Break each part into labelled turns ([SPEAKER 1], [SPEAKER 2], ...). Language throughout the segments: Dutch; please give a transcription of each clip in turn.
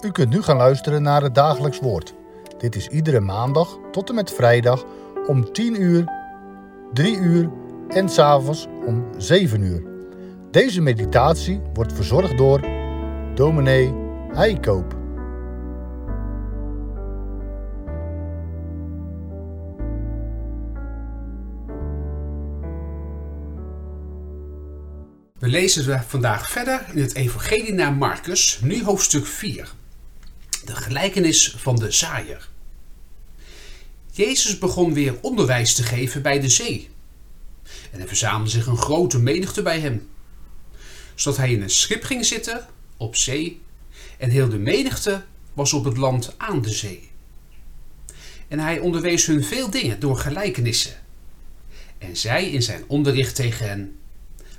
[SPEAKER 1] U kunt nu gaan luisteren naar het dagelijks woord. Dit is iedere maandag tot en met vrijdag om 10 uur, 3 uur en s'avonds om 7 uur. Deze meditatie wordt verzorgd door dominee Heikoop.
[SPEAKER 2] We lezen vandaag verder in het Evangelie naar Marcus, nu hoofdstuk 4. De gelijkenis van de zaaier. Jezus begon weer onderwijs te geven bij de zee. En er verzamelde zich een grote menigte bij hem. Zodat hij in een schip ging zitten op zee en heel de menigte was op het land aan de zee. En hij onderwees hun veel dingen door gelijkenissen. En zei in zijn onderricht tegen hen: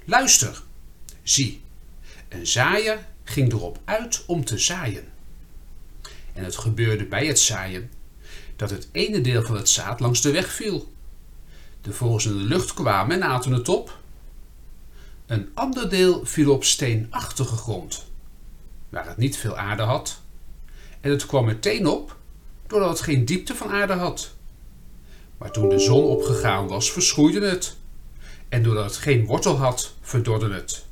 [SPEAKER 2] Luister, zie, een zaaier ging erop uit om te zaaien. En het gebeurde bij het zaaien dat het ene deel van het zaad langs de weg viel. De vogels in de lucht kwamen en aten het op. Een ander deel viel op steenachtige grond, waar het niet veel aarde had. En het kwam meteen op, doordat het geen diepte van aarde had. Maar toen de zon opgegaan was, verschroeide het. En doordat het geen wortel had, verdorde het.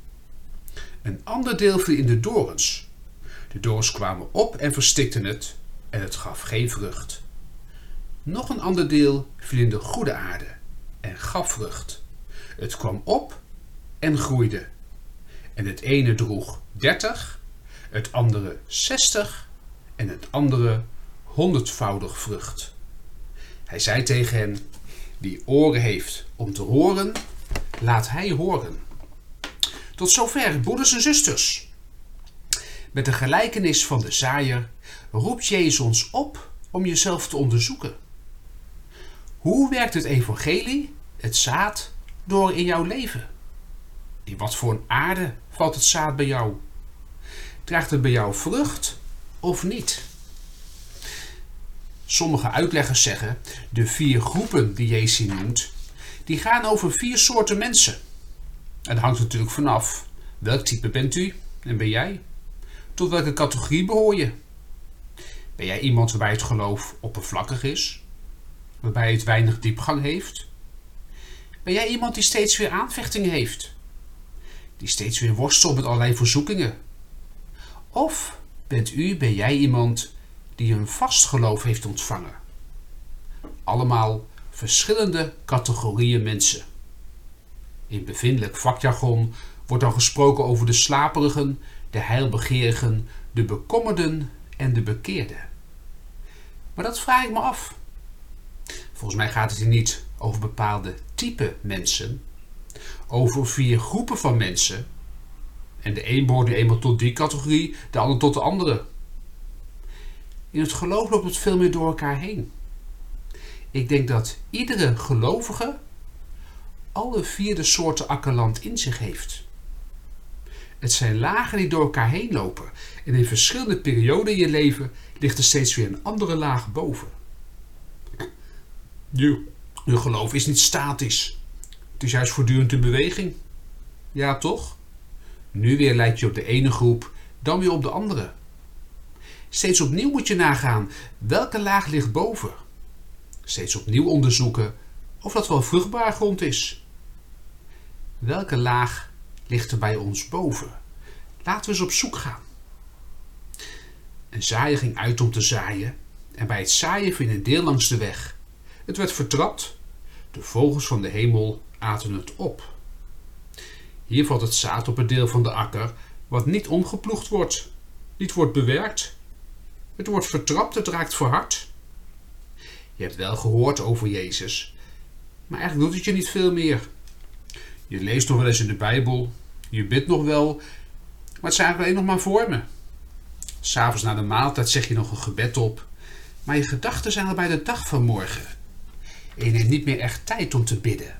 [SPEAKER 2] Een ander deel viel in de dorens. De dorens kwamen op en verstikten het, en het gaf geen vrucht. Nog een ander deel viel in de goede aarde en gaf vrucht. Het kwam op en groeide. En het ene droeg dertig, het andere zestig en het andere honderdvoudig vrucht. Hij zei tegen hen: Wie oren heeft om te horen, laat hij horen. Tot zover, broeders en zusters. Met de gelijkenis van de zaaier roept Jezus ons op om jezelf te onderzoeken. Hoe werkt het evangelie, het zaad, door in jouw leven? In wat voor een aarde valt het zaad bij jou? Draagt het bij jou vrucht of niet? Sommige uitleggers zeggen de vier groepen die Jezus noemt, die gaan over vier soorten mensen. En dat hangt natuurlijk vanaf welk type bent u en ben jij? Tot welke categorie behoor je? Ben jij iemand waarbij het geloof oppervlakkig is? Waarbij het weinig diepgang heeft? Ben jij iemand die steeds weer aanvechtingen heeft? Die steeds weer worstelt met allerlei verzoekingen? Of bent u, ben jij iemand die een vast geloof heeft ontvangen? Allemaal verschillende categorieën mensen. In bevindelijk vakjargon wordt dan gesproken over de slaperigen, de heilbegeerigen, de bekommerden en de bekeerden. Maar dat vraag ik me af. Volgens mij gaat het hier niet over bepaalde type mensen, over vier groepen van mensen. En de een behoort nu eenmaal tot die categorie, de ander tot de andere. In het geloof loopt het veel meer door elkaar heen. Ik denk dat iedere gelovige alle vier de soorten akkerland in zich heeft. Het zijn lagen die door elkaar heen lopen en in verschillende perioden in je leven ligt er steeds weer een andere laag boven. Je, je geloof is niet statisch. Het is juist voortdurend in beweging. Ja, toch? Nu weer lijkt je op de ene groep, dan weer op de andere. Steeds opnieuw moet je nagaan welke laag ligt boven. Steeds opnieuw onderzoeken of dat wel vruchtbaar grond is. Welke laag ligt er bij ons boven? Laten we eens op zoek gaan. Een zaaier ging uit om te zaaien en bij het zaaien viel een deel langs de weg. Het werd vertrapt. De vogels van de hemel aten het op. Hier valt het zaad op het deel van de akker wat niet omgeploegd wordt, niet wordt bewerkt. Het wordt vertrapt, het raakt verhard. Je hebt wel gehoord over Jezus, maar eigenlijk doet het je niet veel meer. Je leest nog wel eens in de Bijbel, je bidt nog wel, maar het zijn alleen nog maar vormen. S'avonds na de maaltijd zeg je nog een gebed op, maar je gedachten zijn al bij de dag van morgen. En je neemt niet meer echt tijd om te bidden.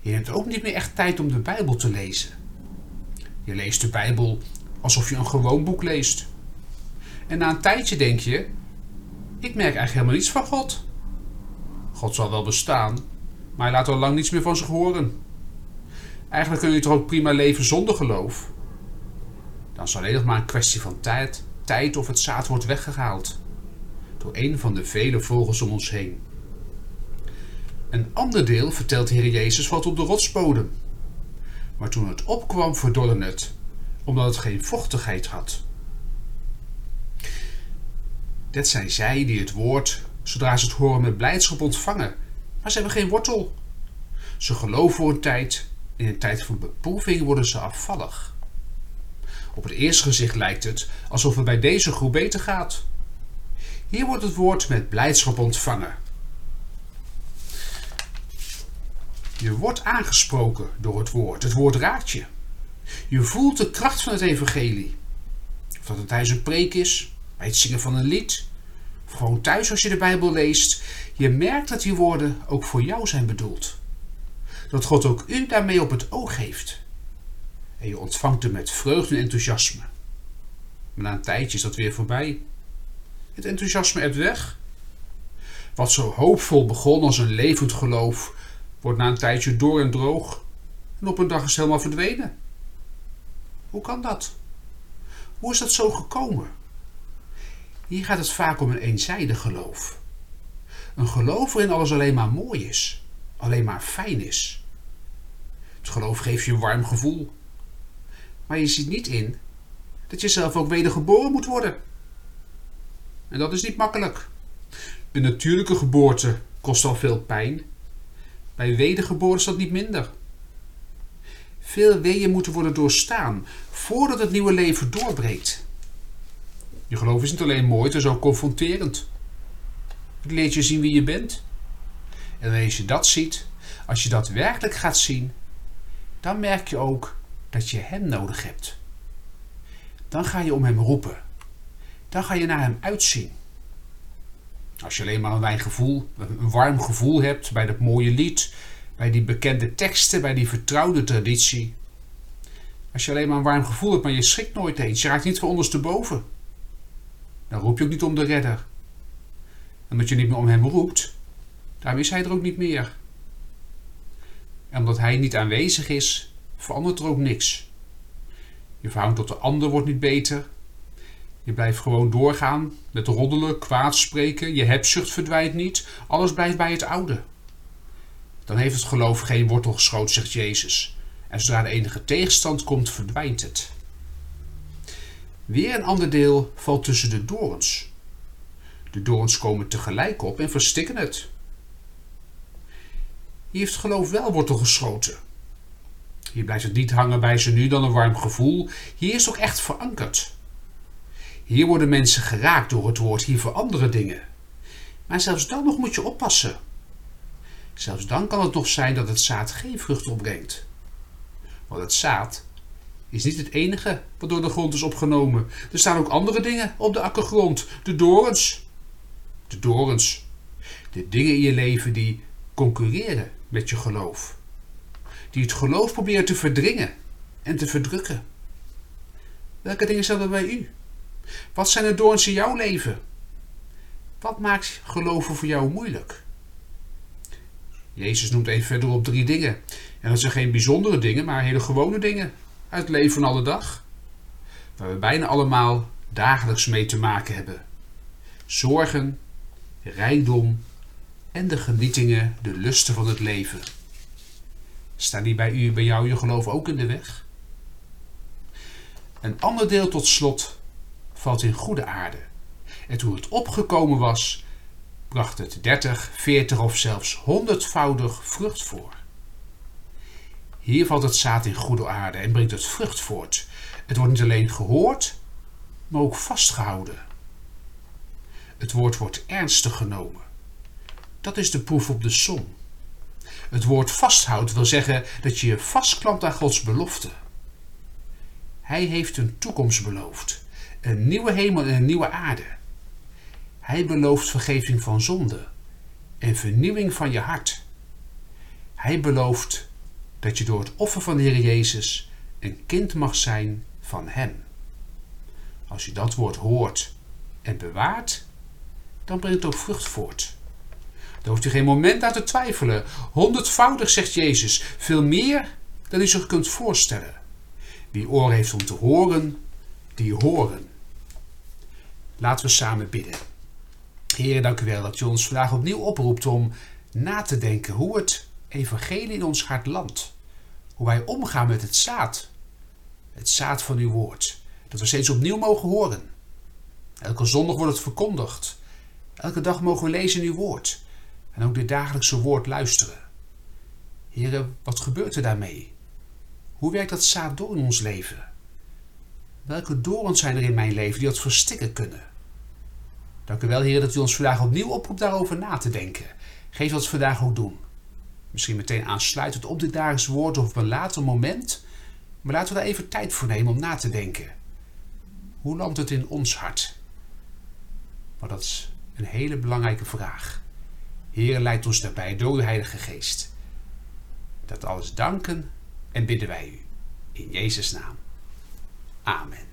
[SPEAKER 2] Je neemt ook niet meer echt tijd om de Bijbel te lezen. Je leest de Bijbel alsof je een gewoon boek leest. En na een tijdje denk je: ik merk eigenlijk helemaal niets van God. God zal wel bestaan, maar hij laat al lang niets meer van zich horen. Eigenlijk kun je toch ook prima leven zonder geloof? Dan is alleen nog maar een kwestie van tijd tijd of het zaad wordt weggehaald door een van de vele vogels om ons heen. Een ander deel, vertelt Heer Jezus, valt op de rotsbodem. Maar toen het opkwam, verdorde het, omdat het geen vochtigheid had. Dit zijn zij die het woord, zodra ze het horen, met blijdschap ontvangen, maar ze hebben geen wortel. Ze geloven voor een tijd, in een tijd van beproeving worden ze afvallig. Op het eerste gezicht lijkt het alsof het bij deze groep beter gaat. Hier wordt het woord met blijdschap ontvangen. Je wordt aangesproken door het woord. Het woord raakt je. Je voelt de kracht van het evangelie. Of dat het tijdens een preek is, bij het zingen van een lied, of gewoon thuis als je de Bijbel leest. Je merkt dat die woorden ook voor jou zijn bedoeld. Dat God ook u daarmee op het oog heeft. En je ontvangt hem met vreugde en enthousiasme. Maar na een tijdje is dat weer voorbij. Het enthousiasme hebt weg. Wat zo hoopvol begon als een levend geloof, wordt na een tijdje door en droog en op een dag is helemaal verdwenen. Hoe kan dat? Hoe is dat zo gekomen? Hier gaat het vaak om een eenzijdig geloof. Een geloof waarin alles alleen maar mooi is, alleen maar fijn is. Het geloof geeft je een warm gevoel. Maar je ziet niet in dat je zelf ook wedergeboren moet worden. En dat is niet makkelijk. Een natuurlijke geboorte kost al veel pijn. Bij wedergeboorte is dat niet minder. Veel weeën moeten worden doorstaan voordat het nieuwe leven doorbreekt. Je geloof is niet alleen mooi, het is ook confronterend. Het leert je zien wie je bent. En als je dat ziet, als je dat werkelijk gaat zien, dan merk je ook dat je Hem nodig hebt. Dan ga je om Hem roepen dan ga je naar hem uitzien. Als je alleen maar een, wijn gevoel, een warm gevoel hebt bij dat mooie lied, bij die bekende teksten, bij die vertrouwde traditie. Als je alleen maar een warm gevoel hebt, maar je schrikt nooit eens, je raakt niet van ondersteboven. Dan roep je ook niet om de redder. En omdat je niet meer om hem roept, daarom is hij er ook niet meer. En omdat hij niet aanwezig is, verandert er ook niks. Je verhouding tot de ander wordt niet beter, je blijft gewoon doorgaan met roddelen, kwaad spreken. Je hebzucht verdwijnt niet. Alles blijft bij het oude. Dan heeft het geloof geen wortel geschoten, zegt Jezus. En zodra de enige tegenstand komt, verdwijnt het. Weer een ander deel valt tussen de dorens. De dorens komen tegelijk op en verstikken het. Hier heeft geloof wel wortel geschoten. Hier blijft het niet hangen bij ze nu dan een warm gevoel. Hier is het ook echt verankerd. Hier worden mensen geraakt door het woord, hier veranderen dingen. Maar zelfs dan nog moet je oppassen. Zelfs dan kan het nog zijn dat het zaad geen vrucht opbrengt. Want het zaad is niet het enige wat door de grond is opgenomen. Er staan ook andere dingen op de akkergrond. De dorens. De dorens. De dingen in je leven die concurreren met je geloof. Die het geloof proberen te verdringen en te verdrukken. Welke dingen zijn er bij u? Wat zijn de doorns in jouw leven? Wat maakt geloven voor jou moeilijk? Jezus noemt even verderop drie dingen. En dat zijn geen bijzondere dingen, maar hele gewone dingen uit het leven van alle dag. Waar we bijna allemaal dagelijks mee te maken hebben. Zorgen, rijkdom en de genietingen, de lusten van het leven. Staan die bij u bij jou je geloof ook in de weg? Een ander deel tot slot valt in goede aarde. En toen het opgekomen was, bracht het dertig, veertig of zelfs honderdvoudig vrucht voor. Hier valt het zaad in goede aarde en brengt het vrucht voort. Het wordt niet alleen gehoord, maar ook vastgehouden. Het woord wordt ernstig genomen. Dat is de proef op de som. Het woord vasthoudt wil zeggen dat je je vastklampt aan Gods belofte. Hij heeft een toekomst beloofd een nieuwe hemel en een nieuwe aarde. Hij belooft vergeving van zonde en vernieuwing van je hart. Hij belooft dat je door het offer van de Heer Jezus een kind mag zijn van Hem. Als je dat woord hoort en bewaart, dan brengt het ook vrucht voort. Daar hoeft u geen moment aan te twijfelen. Honderdvoudig, zegt Jezus, veel meer dan u zich kunt voorstellen. Wie oor heeft om te horen, die horen. Laten we samen bidden. Heer, dank u wel dat u ons vandaag opnieuw oproept om na te denken hoe het evangelie in ons hart landt. Hoe wij omgaan met het zaad. Het zaad van uw woord. Dat we steeds opnieuw mogen horen. Elke zondag wordt het verkondigd. Elke dag mogen we lezen in uw woord. En ook dit dagelijkse woord luisteren. Heren, wat gebeurt er daarmee? Hoe werkt dat zaad door in ons leven? Welke dorens zijn er in mijn leven die dat verstikken kunnen? Dank u wel, Heer, dat u ons vandaag opnieuw oproept daarover na te denken. Geef dat vandaag ook doen. Misschien meteen aansluitend op dit dagelijks woord of op een later moment. Maar laten we daar even tijd voor nemen om na te denken. Hoe landt het in ons hart? Maar dat is een hele belangrijke vraag. Heer, leid ons daarbij door uw Heilige Geest. Dat alles danken en bidden wij u. In Jezus' naam. Amen.